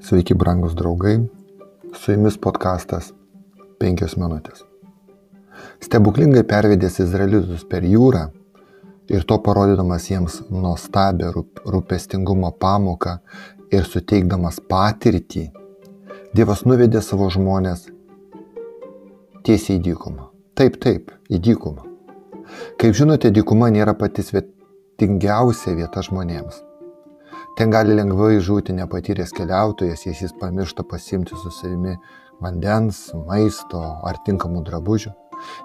Sveiki, brangus draugai. Su jumis podkastas 5 minutės. Stebuklingai pervedęs Izraelitus per jūrą ir to parodydamas jiems nuostabią rūpestingumo pamoką ir suteikdamas patirtį, Dievas nuvedė savo žmonės tiesiai į dykumą. Taip, taip, į dykumą. Kaip žinote, dykuma nėra pati svetingiausia vieta žmonėms. Ten gali lengvai žūti nepatyręs keliautojas, jei jis pamiršta pasimti su savimi vandens, maisto ar tinkamų drabužių.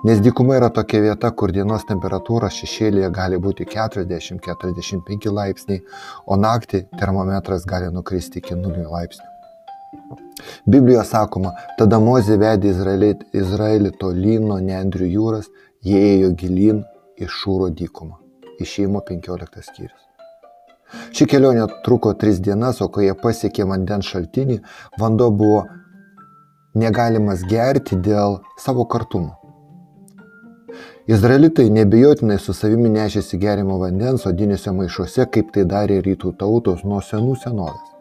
Nes dykuma yra tokia vieta, kur dienos temperatūra šešėlėje gali būti 40-45 laipsniai, o naktį termometras gali nukristi iki 0 laipsnių. Biblijoje sakoma, tada Mozė vedė Izraelį, Izraelį tolyn nuo Neandrių jūros, jie ėjo gilin į Šūro dykumą. Išėjimo 15 skyrius. Ši kelionė truko tris dienas, o kai jie pasiekė vandens šaltinį, vanduo buvo negalimas gerti dėl savo kartumo. Izraelitai nebejotinai su savimi nešėsi gerimo vandens odiniuose maišuose, kaip tai darė rytų tautos nuo senų senovės.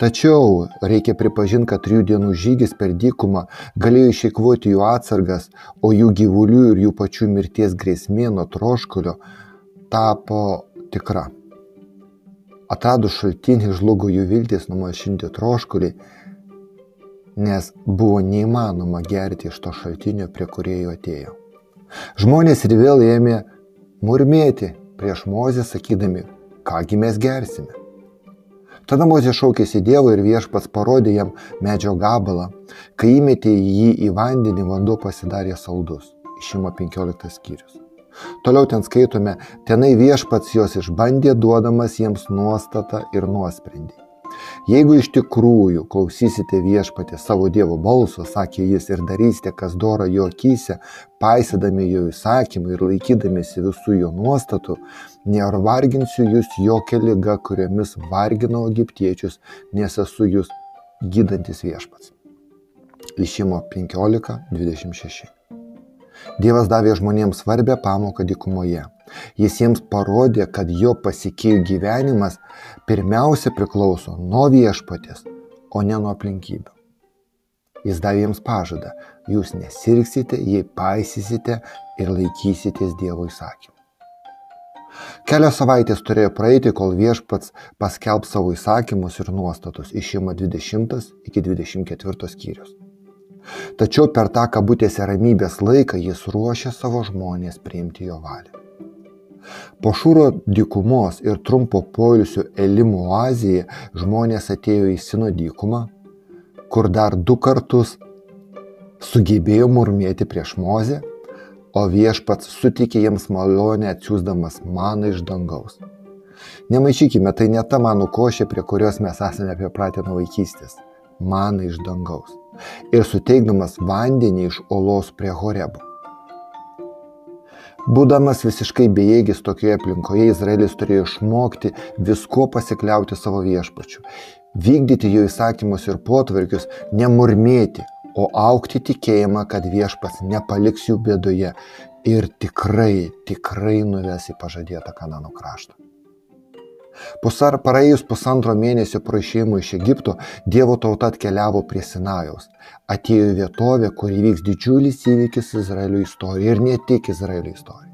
Tačiau reikia pripažinti, kad trijų dienų žygis per dykumą galėjo išeikvoti jų atsargas, o jų gyvulių ir jų pačių mirties grėsmė nuo troškulio tapo tikra. Atradus šaltinį žlugo jų viltis numalšinti troškulį, nes buvo neįmanoma gerti iš to šaltinio, prie kurio atėjo. Žmonės ir vėl ėmė murmėti prieš Mozę, sakydami, kągi mes gersime. Tada Mozė šaukėsi Dievo ir viešpats parodė jam medžio gabalą. Kai įmetė jį į vandenį, vanduo pasidarė saldus. Išima 15 skyrius. Toliau ten skaitome, tenai viešpats jos išbandė, duodamas jiems nuostatą ir nuosprendį. Jeigu iš tikrųjų klausysite viešpatė savo Dievo balso, sakė jis, ir darysite, kas dora jo akise, paisydami jo įsakymą ir laikydamėsi visų jo nuostatų, nevarginsiu jūs jokia lyga, kuriomis varginau egiptiečius, nes esu jūs gydantis viešpats. Išimo 15.26. Dievas davė žmonėms svarbę pamoką dykumoje. Jis jiems parodė, kad jo pasikėjų gyvenimas pirmiausia priklauso nuo viešpatės, o ne nuo aplinkybių. Jis davė jiems pažadą, jūs nesirksite, jei paisysite ir laikysitės Dievo įsakymų. Kelios savaitės turėjo praeiti, kol viešpats paskelb savo įsakymus ir nuostatus išima 20 iki 24 skyrius. Tačiau per tą kabutėse ramybės laiką jis ruošia savo žmonės priimti jo valią. Po šūro dykumos ir trumpo poilsio Elimo oazėje žmonės atėjo į Sino dykumą, kur dar du kartus sugebėjo murmėti prieš Mozę, o viešpats sutikė jiems malonę atsiūsdamas maną iš dangaus. Nemaišykime, tai ne ta manų košė, prie kurios mes esame pripratę nuo vaikystės. Mana iš dangaus. Ir suteikdamas vandenį iš olos prie Horebo. Būdamas visiškai bejėgis tokioje aplinkoje, Izraelis turėjo išmokti visko pasikliauti savo viešpačiu, vykdyti jo įsakymus ir potvarkius, nemurmėti, o aukti tikėjimą, kad viešpas nepaliks jų bėdoje ir tikrai, tikrai nuves į pažadėtą Kanano kraštą. Pusar praėjus pusantro mėnesio prašymų iš Egipto, Dievo tauta atkeliavo prie Sinajaus. Atėjo vietovė, kur įvyks didžiulis įvykis Izraelio istorijoje ir ne tik Izraelio istorijoje.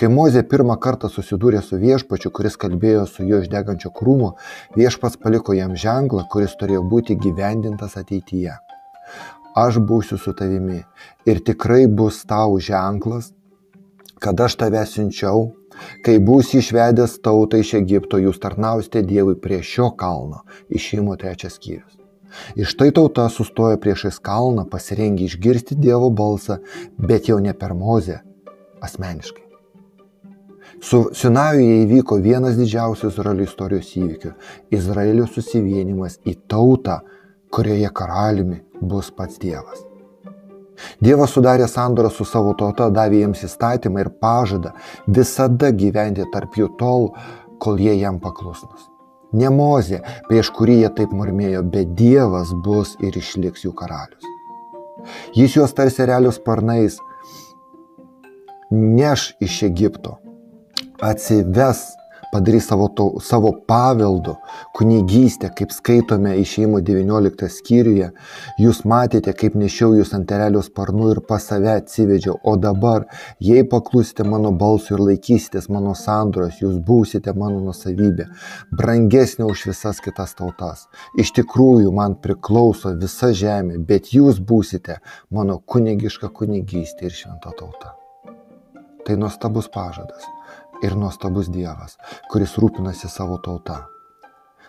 Kai Mozė pirmą kartą susidūrė su viešpačiu, kuris kalbėjo su juo iš degančio krūmo, viešpats paliko jam ženklą, kuris turėjo būti gyvendintas ateityje. Aš būsiu su tavimi ir tikrai bus tau ženklas, kad aš tave siunčiau Kai bus išvedęs tautą iš Egipto, jūs tarnausite Dievui prie šio kalno, išėjimo trečias skyrius. Iš tai tauta sustojo priešais kalną, pasirengi išgirsti Dievo balsą, bet jau ne per mozę, asmeniškai. Su Sinajuje įvyko vienas didžiausių Izraelio istorijos įvykių - Izraelio susivienimas į tautą, kurioje karaliumi bus pats Dievas. Dievas sudarė sandorą su savo tauta, davė jiems įstatymą ir pažadą visada gyventi tarp jų tol, kol jie jam paklusnus. Ne mozė, prieš kurį jie taip murmėjo, bet Dievas bus ir išliks jų karalius. Jis juos tarsi realius sparnais neš iš Egipto, atsives padarys savo, to, savo paveldu kunigystę, kaip skaitome išėjimo 19 skyriuje. Jūs matėte, kaip nešiau jūs ant terelio sparnų ir pas save atsivedžiau. O dabar, jei paklusite mano balsui ir laikysitės mano sandoros, jūs būsite mano nusavybė, brangesnė už visas kitas tautas. Iš tikrųjų, man priklauso visa žemė, bet jūs būsite mano kunigiška kunigystė ir šventa tauta. Tai nuostabus pažadas ir nuostabus Dievas, kuris rūpinasi savo tauta.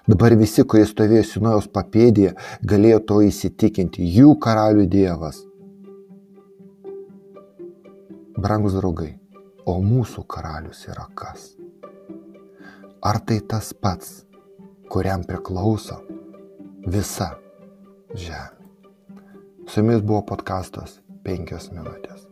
Dabar visi, kurie stovėjo Sinojaus papėdėje, galėjo to įsitikinti. Jų karalių Dievas. Brangus draugai, o mūsų karalius yra kas? Ar tai tas pats, kuriam priklauso visa žemė? Su jumis buvo podkastas 5 minutės.